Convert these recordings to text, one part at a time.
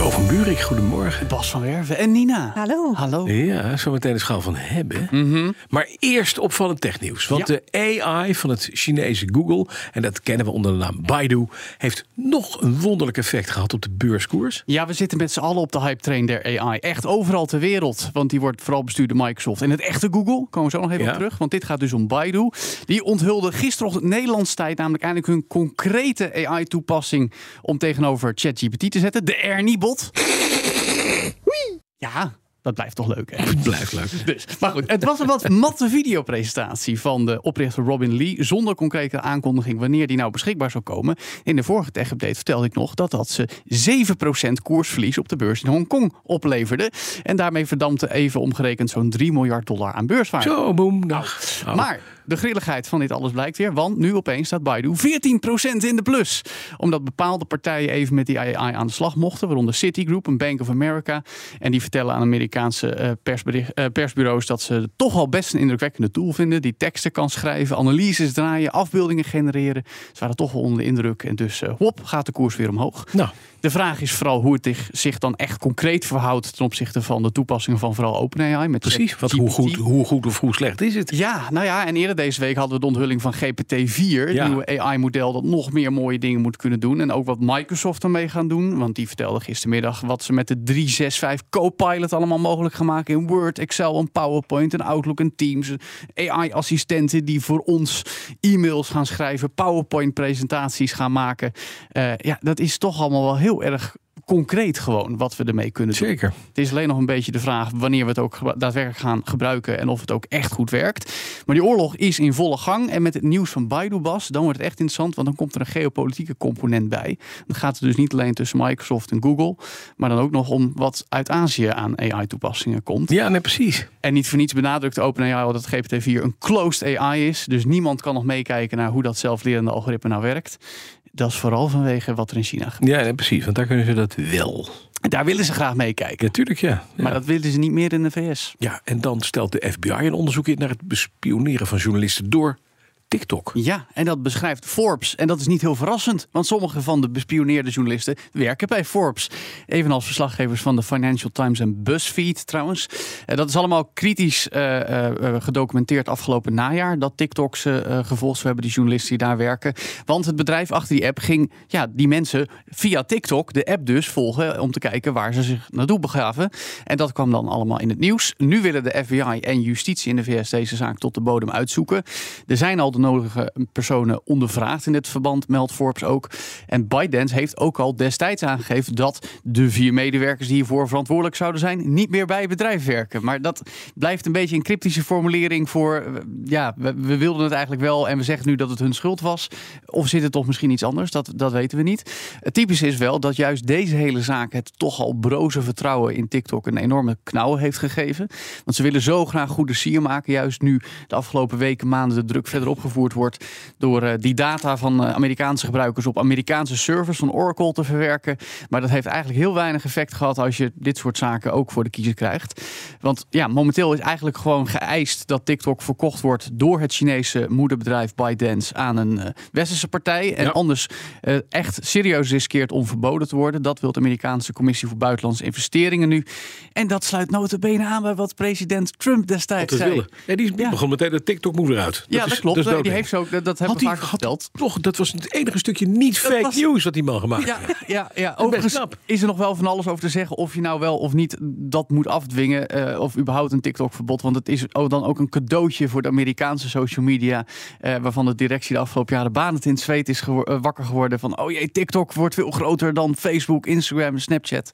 Jo van Buurik, goedemorgen. Bas van Werven en Nina. Hallo. Hallo. Ja, zometeen de schaal van hebben. Mhm. Maar eerst opvallend technieuws. Want de AI van het Chinese Google, en dat kennen we onder de naam Baidu, heeft nog een wonderlijk effect gehad op de beurskoers. Ja, we zitten met z'n allen op de hype train der AI. Echt overal ter wereld. Want die wordt vooral bestuurd door Microsoft. En het echte Google, komen we zo nog even Ja. op terug. Want dit gaat dus om Baidu. Die onthulde gisterochtend Nederlands tijd namelijk eindelijk hun concrete AI-toepassing om tegenover ChatGPT te zetten. De Ernie-bot. Ja, dat blijft toch leuk, hè? Het blijft leuk. Dus, maar goed, het was een wat matte videopresentatie van de oprichter Robin Lee. Zonder concrete aankondiging wanneer die nou beschikbaar zou komen. In de vorige tech-update vertelde ik nog dat dat ze 7% koersverlies op de beurs in Hongkong opleverde. En daarmee verdampte even omgerekend zo'n 3 miljard dollar aan beurswaarde. Zo, boem, dag. Oh. Maar de grilligheid van dit alles blijkt weer, want nu opeens staat Baidu 14% in de plus. Omdat bepaalde partijen even met die AI aan de slag mochten, waaronder Citigroup en Bank of America. En die vertellen aan Amerikaanse eh, eh, persbureaus dat ze toch al best een indrukwekkende tool vinden. Die teksten kan schrijven, analyses draaien, afbeeldingen genereren. Ze waren toch wel onder de indruk en dus eh, hop, gaat de koers weer omhoog. Nou, De vraag is vooral hoe het zich- dan echt concreet verhoudt ten opzichte van de toepassingen van vooral OpenAI. Met precies. Wat, hoe, goed, hoe goed of hoe slecht is het? Ja, nou ja, en eerder deze week hadden we de onthulling van GPT-4, het Ja. nieuwe AI-model dat nog meer mooie dingen moet kunnen doen. En ook wat Microsoft ermee gaan doen, want die vertelde gistermiddag wat ze met de 365 Copilot allemaal mogelijk gaan maken in Word, Excel en PowerPoint en Outlook en Teams. AI-assistenten die voor ons e-mails gaan schrijven, PowerPoint-presentaties gaan maken. Eh, ja, dat is toch allemaal wel heel erg concreet gewoon wat we ermee kunnen doen. Zeker. Het is alleen nog een beetje de vraag wanneer we het ook daadwerkelijk gaan gebruiken en of het ook echt goed werkt. Maar die oorlog is in volle gang. En met het nieuws van Baidu, Bas, dan wordt het echt interessant, want dan komt er een geopolitieke component bij. Dan gaat het dus niet alleen tussen Microsoft en Google, maar dan ook nog om wat uit Azië aan AI-toepassingen komt. Ja, nee, precies. En niet voor niets benadrukt OpenAI al dat GPT-4 een closed AI is. Dus niemand kan nog meekijken naar hoe dat zelflerende algoritme nou werkt. Dat is vooral vanwege wat er in China gebeurt. Ja, nee, precies. Want daar kunnen ze dat wel. Daar willen ze graag meekijken. Natuurlijk, ja. ja. Maar dat willen ze niet meer in de VS. Ja, en dan stelt de FBI een onderzoek in naar het bespioneren van journalisten door TikTok. Ja, en dat beschrijft Forbes. En dat is niet heel verrassend, want sommige van de bespioneerde journalisten werken bij Forbes. Evenals verslaggevers van de Financial Times en BuzzFeed trouwens. Eh, dat is allemaal kritisch eh, eh, gedocumenteerd afgelopen najaar. Dat TikTok ze eh, gevolgd hebben, die journalisten die daar werken. Want het bedrijf achter die app ging ja, die mensen via TikTok, de app dus, volgen om te kijken waar ze zich naartoe begaven. En dat kwam dan allemaal in het nieuws. Nu willen de FBI en justitie in de VS deze zaak tot de bodem uitzoeken. Er zijn al de nodige personen ondervraagd in dit verband, meldt Forbes ook. En ByteDance heeft ook al destijds aangegeven dat de vier medewerkers die hiervoor verantwoordelijk zouden zijn, niet meer bij het bedrijf werken. Maar dat blijft een beetje een cryptische formulering voor, eh, ja, we, wilden het eigenlijk wel en we zeggen nu dat het hun schuld was. Of zit het toch misschien iets anders? Dat, dat weten we niet. Het typische is wel dat juist deze hele zaak het toch al broze vertrouwen in TikTok een enorme knauw heeft gegeven. Want ze willen zo graag goede sier maken. Juist nu de afgelopen weken, maanden de druk verder opgevoerd wordt door eh, die data van eh, Amerikaanse gebruikers op Amerikaanse servers van Oracle te verwerken. Maar dat heeft eigenlijk heel weinig effect gehad als je dit soort zaken ook voor de kiezer krijgt. Want ja, momenteel is eigenlijk gewoon geëist dat TikTok verkocht wordt door het Chinese moederbedrijf ByteDance aan een eh, westerse partij. En Ja. anders echt serieus riskeert om verboden te worden. Dat wil de Amerikaanse Commissie voor Buitenlandse Investeringen nu. En dat sluit notabene aan bij wat president Trump destijds zei. Ja, die begon meteen de TikTok moet eruit. Ja, dat, is- klopt. Die heeft ook, dat, dat hebben Had we vaak verteld. toch, dat was het enige stukje niet fake was- news wat die man gemaakt Ja, heeft. ja, ja. Overigens is er nog wel van alles over te zeggen of je nou wel of niet dat moet afdwingen. eh, of überhaupt een TikTok-verbod. Want het is dan ook een cadeautje voor de Amerikaanse social media. eh, waarvan de directie de afgelopen jaren banend in het zweet is gewo- eh, wakker geworden. Van oh jee, TikTok wordt veel groter dan Facebook, Instagram en Snapchat.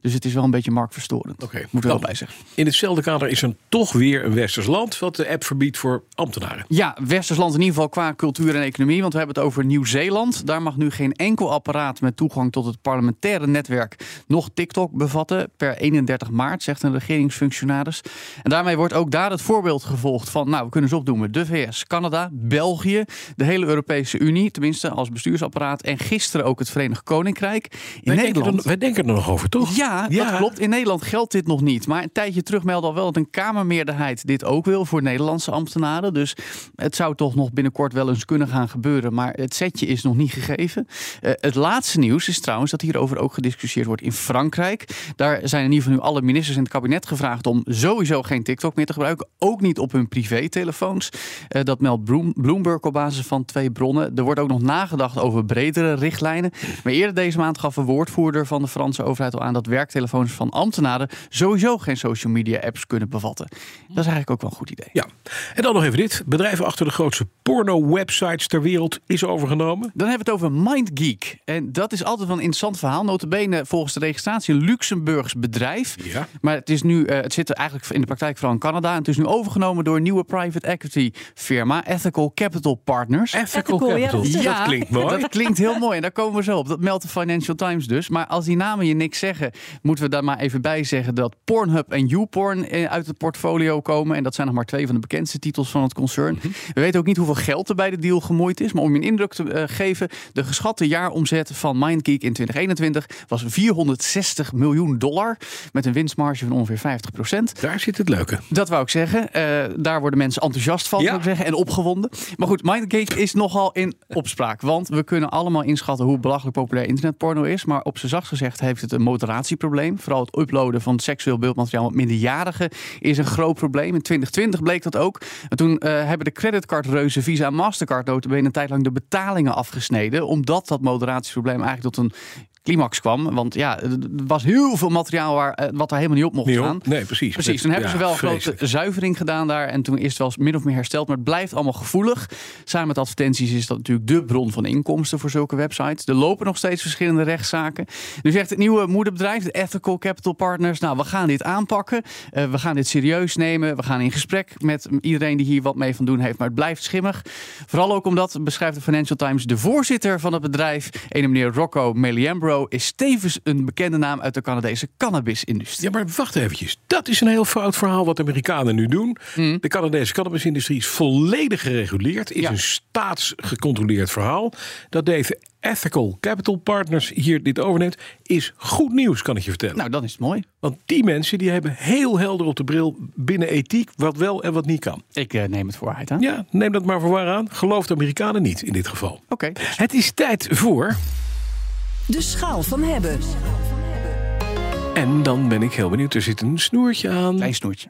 Dus het is wel een beetje marktverstorend. Oké. Moet er wel Nou, bij zeggen. In hetzelfde kader is er toch weer een westers land wat de app verbiedt voor ambtenaren. Ja, Westers land interessant in ieder geval qua cultuur en economie. Want we hebben het over Nieuw-Zeeland. Daar mag nu geen enkel apparaat met toegang tot het parlementaire netwerk nog TikTok bevatten. Per 31 maart, zegt een regeringsfunctionaris. En daarmee wordt ook daar het voorbeeld gevolgd van, nou, we kunnen ze opdoemen. De VS, Canada, België, de hele Europese Unie, tenminste als bestuursapparaat. En gisteren ook het Verenigd Koninkrijk. In Wij Nederland. denken, er, wij denken er nog over, toch? Ja, dat klopt. In Nederland geldt dit nog niet. Maar een tijdje terug meldde al wel dat een Kamermeerderheid dit ook wil voor Nederlandse ambtenaren. Dus het zou toch nog binnenkort wel eens kunnen gaan gebeuren. Maar het setje is nog niet gegeven. Eh, het laatste nieuws is trouwens dat hierover ook gediscussieerd wordt in Frankrijk. Daar zijn in ieder geval nu alle ministers in het kabinet gevraagd om sowieso geen TikTok meer te gebruiken. Ook niet op hun privételefoons. Eh, dat meldt Bloom- Bloomberg op basis van twee bronnen. Er wordt ook nog nagedacht over bredere richtlijnen. Maar eerder deze maand gaf een woordvoerder van de Franse overheid al aan dat werktelefoons van ambtenaren sowieso geen social media apps kunnen bevatten. Dat is eigenlijk ook wel een goed idee. Ja. En dan nog even dit. Bedrijf achter de grootste porno-websites ter wereld is overgenomen. Dan hebben we het over MindGeek. En dat is altijd wel een interessant verhaal. Notabene volgens de registratie een Luxemburgs bedrijf. Ja. Maar het, is nu, eh, het zit eigenlijk in de praktijk vooral in Canada. En het is nu overgenomen door een nieuwe private equity firma, Ethical Capital Partners. Ethical Ethical, ja, Capital. dat is- dat klinkt mooi. Dat klinkt heel mooi en daar komen we zo op. Dat meldt de Financial Times dus. Maar als die namen je niks zeggen, moeten we daar maar even bij zeggen dat Pornhub en YouPorn eh, uit het portfolio komen. En dat zijn nog maar twee van de bekendste titels van het concern. Mhm. We weten ook niet hoeveel geld er bij de deal gemoeid is. Maar om je een indruk te eh, geven, de geschatte jaaromzet van MindGeek in 2021 was 460 miljoen dollar. Met een winstmarge van ongeveer 50 procent. Daar zit het leuke. Dat wou ik zeggen. Eh, daar worden mensen enthousiast van, Ja. zou ik zeggen, en opgewonden. Maar goed, MindGate is nogal in opspraak. Want we kunnen allemaal inschatten hoe belachelijk populair internetporno is. Maar op z'n zacht gezegd heeft het een moderatieprobleem. Vooral het uploaden van seksueel beeldmateriaal met minderjarigen is een groot probleem. In 2020 bleek dat ook. En toen eh, hebben de Visa en Mastercard notabene een tijd lang de betalingen afgesneden. Omdat dat moderatieprobleem eigenlijk tot een climax kwam. Want ja, er was heel veel materiaal waar, eh, wat er helemaal niet op mocht Nee, staan. hoor. nee precies. Precies, toen hebben Ja, ze wel een grote zuivering gedaan daar. En toen is het wel eens min of meer hersteld. Maar het blijft allemaal gevoelig. Samen met advertenties is dat natuurlijk de bron van inkomsten voor zulke websites. Er lopen nog steeds verschillende rechtszaken. Nu zegt het nieuwe moederbedrijf, de Ethical Capital Partners. Nou, we gaan dit aanpakken. Eh, we gaan dit serieus nemen. We gaan in gesprek met iedereen die hier wat mee van doen heeft. Maar het blijft schimmig. Vooral ook omdat, beschrijft de Financial Times, de voorzitter van het bedrijf, een meneer Rocco Meliambro, is tevens een bekende naam uit de Canadese cannabisindustrie. Ja, maar wacht eventjes. Dat is een heel fout verhaal wat de Amerikanen nu doen. Mm. De Canadese cannabisindustrie is volledig gereguleerd. Is Ja. een staatsgecontroleerd verhaal. Dat deze Ethical Capital Partners hier dit overneemt, is goed nieuws, kan ik je vertellen. Nou, dan is het mooi. Want die mensen die hebben heel helder op de bril binnen ethiek wat wel en wat niet kan. Ik eh, neem het voor waarheid aan. Ja, neem dat maar voor waar aan. Geloof de Amerikanen niet in dit geval. Oké. Het is tijd voor. De schaal van hebben. En dan ben ik heel benieuwd. Er zit een snoertje aan. Klein snoertje.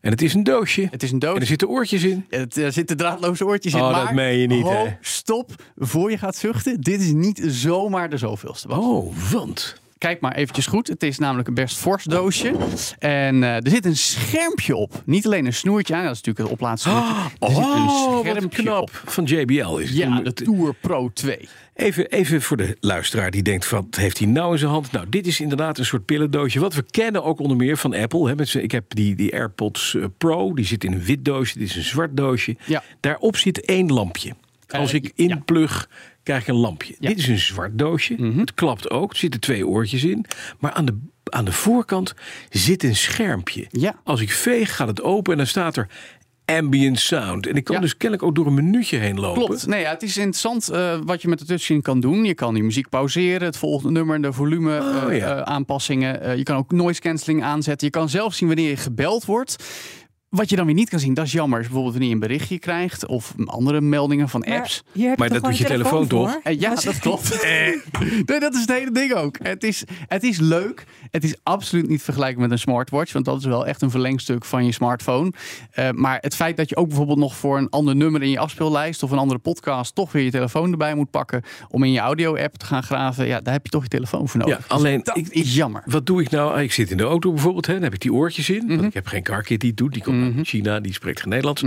En het is een doosje. Het is een En doos. er zitten oortjes in. Het, er zitten draadloze oortjes in. Oh, maar dat meen je niet, hè? stop, voor je gaat zuchten. Dit is niet zomaar de zoveelste. Bas. Oh, want. Kijk maar eventjes goed. Het is namelijk een best fors doosje. En eh, er zit een schermpje op. Niet alleen een snoertje aan. Dat is natuurlijk het oplaadsnoertje. er zit Oh, een wat schermpje knap. op. Van JBL is het. Ja, de Tour Pro 2. Even, even voor de luisteraar die denkt: wat heeft hij nou in zijn hand? Nou, dit is inderdaad een soort pillendoosje. Wat we kennen ook onder meer van Apple. Hè, met ik heb die, die AirPods eh, Pro. Die zit in een wit doosje. Dit is een zwart doosje. Ja. Daarop zit één lampje. Als ik inplug, krijg ik een lampje. Ja. Mhm. Dit is een zwart doosje. Het klapt ook. Er zitten twee oortjes in. Maar aan de, aan de voorkant zit een schermpje. Ja. Als ik veeg, gaat het open en dan staat er ambient sound. En ik kan Ja. dus kennelijk ook door een minuutje heen lopen. Klopt. Nee, ja, het is interessant eh, wat je met de touchscreen kan doen. Je kan die muziek pauzeren, het volgende nummer, de volume Oh, eh, ja. eh, aanpassingen. Je kan ook noise cancelling aanzetten. Je kan zelf zien wanneer je gebeld wordt. Wat je dan weer niet kan zien, dat is jammer. Is bijvoorbeeld wanneer je een berichtje krijgt of andere meldingen van apps. hier heb Maar dat toch doet je telefoon voor? Eh, ja, dat klopt. nee, dat is het hele ding ook. Het is, het is leuk. Het is absoluut niet vergelijkbaar met een smartwatch. Want dat is wel echt een verlengstuk van je smartphone. Eh, maar het feit dat je ook bijvoorbeeld nog voor een ander nummer in je afspeellijst of een andere podcast toch weer je telefoon erbij moet pakken om in je audio-app te gaan graven. Ja, daar heb je toch je telefoon voor nodig. Ja, alleen dat ik, is jammer. Wat doe ik nou? Ik zit in de auto bijvoorbeeld, hè, dan heb ik die oortjes in. Mhm. Want ik heb geen carkit die het doet. Die komt uit China, die spreekt geen Nederlands.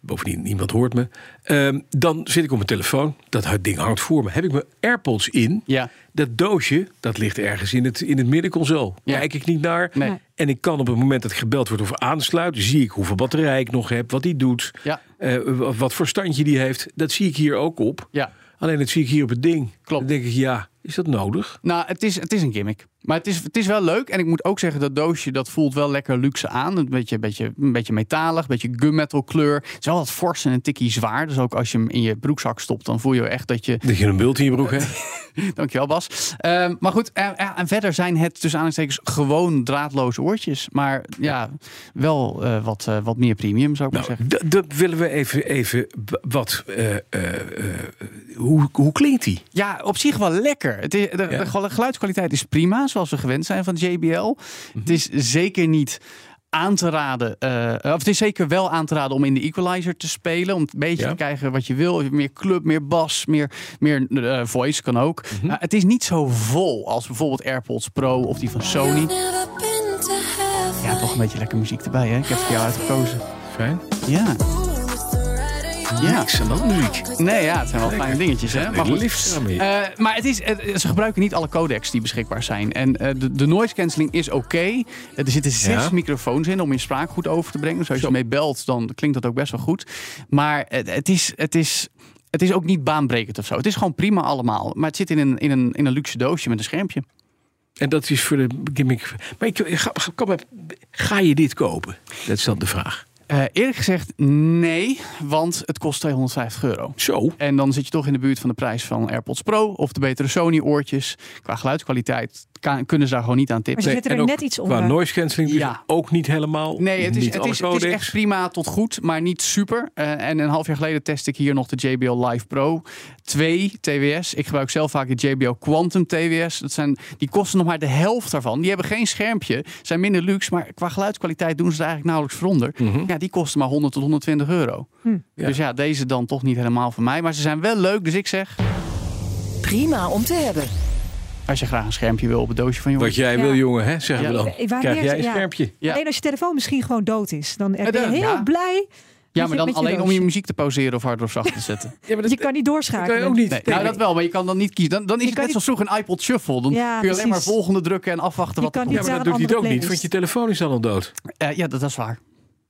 Bovendien, niemand hoort me. Ehm, dan zit ik op mijn telefoon. Dat ding hangt voor me. Heb ik mijn AirPods in. Ja. Dat doosje, dat ligt ergens in het, in het middenconsole. Ja. Kijk ik niet naar. Nee. En ik kan op het moment dat ik gebeld wordt of aansluit... zie ik hoeveel batterij ik nog heb, wat die doet. Ja. eh, wat voor standje die heeft. Dat zie ik hier ook op. Ja. Alleen dat zie ik hier op het ding. Klopt. Dan denk ik, ja, is dat nodig? Nou, het is, het is een gimmick. Maar het is, het is wel leuk. En ik moet ook zeggen, dat doosje dat voelt wel lekker luxe aan. Een beetje, beetje, een beetje metalig, een beetje gunmetal kleur. Het is wel wat fors en een tikkie zwaar. Dus ook als je hem in je broekzak stopt, dan voel je echt dat je... Dat je een bult in je broek hebt. Dankjewel Bas. Ehm, maar goed, en, en verder zijn het tussen aanhalingstekens gewoon draadloze oortjes. Maar ja, wel eh, wat, eh, wat meer premium zou ik maar Nou, zeggen. dat willen we even, even wat. eh, hoe, hoe klinkt die? Ja, op zich wel lekker. Het is, de, Ja. de gelu- geluidskwaliteit is prima, zoals we gewend zijn van JBL. Het is zeker niet aan te raden, eh, of het is zeker wel aan te raden om in de equalizer te spelen. Om een beetje Ja. te krijgen wat je wil. Meer club, meer bas, meer, meer eh, voice kan ook. Eh, het is niet zo vol als bijvoorbeeld AirPods Pro of die van Sony. Ja, toch een beetje lekker muziek erbij, hè? Ik heb het voor jou uitgekozen. Fijn. Ja. Ja. Niks aan de muziek. Nee, ja, het zijn wel kleine dingetjes, hè? Maar goed. Eh, maar het is, ze gebruiken niet alle codecs die beschikbaar zijn. En eh, de, de noise cancelling is oké. Eh, Er zitten zes Ja. microfoons in om je spraak goed over te brengen. Dus als je ermee belt, dan klinkt dat ook best wel goed. Maar het, is, het, is, het is ook niet baanbrekend of zo. Het is gewoon prima allemaal. Maar het zit in een, in een, in een luxe doosje met een schermpje. En dat is voor de gimmick. Maar ik, ga, ga je dit kopen? Dat is dan de vraag. Eh, eerlijk gezegd, nee, want het kost 250 euro. Zo. En dan zit je toch in de buurt van de prijs van AirPods Pro of de betere Sony oortjes. Qua geluidskwaliteit kan- kunnen ze daar gewoon niet aan Maar tippen. ze zitten en er ook net iets Qua onder. noise cancelling dus Ja. ook niet helemaal. Nee, het is, het, is, het is echt prima tot goed, maar niet super. Eh, en een half jaar geleden test ik hier nog de JBL Live Pro 2 TWS. Ik gebruik zelf vaak de JBL Quantum TWS. Dat zijn, die kosten nog maar de helft daarvan. Die hebben geen schermpje, zijn minder luxe, maar qua geluidskwaliteit doen ze er eigenlijk nauwelijks voor onder. Mhm. Ja, die kosten maar 100 tot 120 euro. Ja. Dus ja, deze dan toch niet helemaal voor mij. Maar ze zijn wel leuk, dus ik zeg, Prima om te hebben. als je graag een schermpje wil op het doosje van je Wat jij Ja. wil, jongen, hè, zeggen Ja. we dan. Waar Krijg meer- jij een ja. schermpje? Ja. Alleen als je telefoon misschien gewoon dood is. Dan ben je heel ja. blij. Ja, maar dan alleen om je muziek te pauzeren of harder of zachter te zetten. Ja, maar Je kan niet dat doorschakelen. kan je ook niet. Nee, nou, dat wel, maar je kan dan niet kiezen. Dan, dan is Je het net zoals vroeger een iPod Shuffle. Dan Ja, kun je alleen maar volgende drukken en afwachten Je wat er kan komt. niet Ja, maar dat doet hij ook niet, want je telefoon is dan al dood. Eh, ja, dat, dat is waar.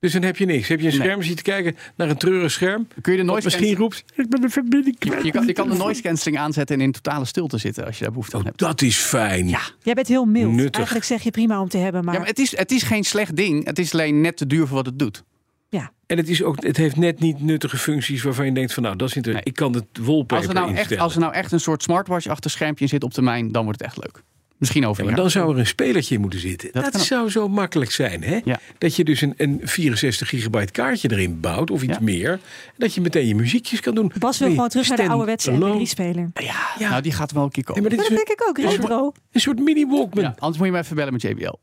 Dus dan heb je niks. Heb je een Nee. scherm, zit te kijken naar een treurig scherm. Kun je de noise misschien roept, ik ben de verbinding Je, kwijt. je kan, je kan de noise cancelling aanzetten en in totale stilte zitten als je daar behoefte aan Oh, hebt. dat is fijn. Ja. Jij bent heel mild. Nuttig. Eigenlijk zeg je prima om te hebben, maar, Ja, maar het is, het is geen slecht ding. Het is alleen net te duur voor wat het doet. ja. En het, is ook, het heeft net niet nuttige functies waarvan je denkt van nou, dat is interessant. Ik kan het wallpaper Als er, nou echt, als er nou echt een soort smartwatch achter schermpje zit op termijn, dan wordt het echt leuk. Misschien over Ja, maar dan zou er een spelertje in moeten zitten. Dat Dat, kan ook. zou zo makkelijk zijn. Hè? Ja. Dat je dus een, een 64 gigabyte kaartje erin bouwt of iets Ja. meer. En dat je meteen je muziekjes kan doen. Bas wil gewoon terug naar de ouderwetse alone. MP3-speler. Ja, Ja. nou die gaat wel een keer Ja, komen. maar dit Maar is dat een, denk ik ook, Is- retro. een soort mini Walkman. Ja, anders moet je me even bellen met JBL.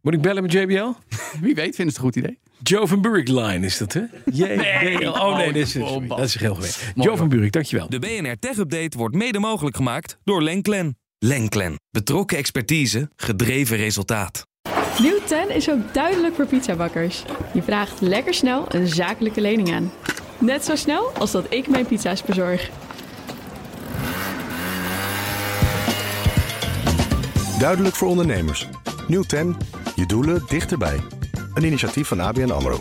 Moet ik bellen met JBL? Wie weet, vinden ze het een goed idee. Joe van line is dat, hè? JBL. Oh nee, dat is, Oh, Bas. dat is heel geweest. Mooi, Joe van. Burik, dankjewel. De BNR Tech Update wordt mede mogelijk gemaakt door Lenklen. Lenklen. Betrokken expertise, gedreven resultaat. Nieuw 10 is ook duidelijk voor pizzabakkers. Je vraagt lekker snel een zakelijke lening aan. Net zo snel als dat ik mijn pizza's bezorg. Duidelijk voor ondernemers. Nieuw 10, je doelen dichterbij. Een initiatief van ABN AMRO.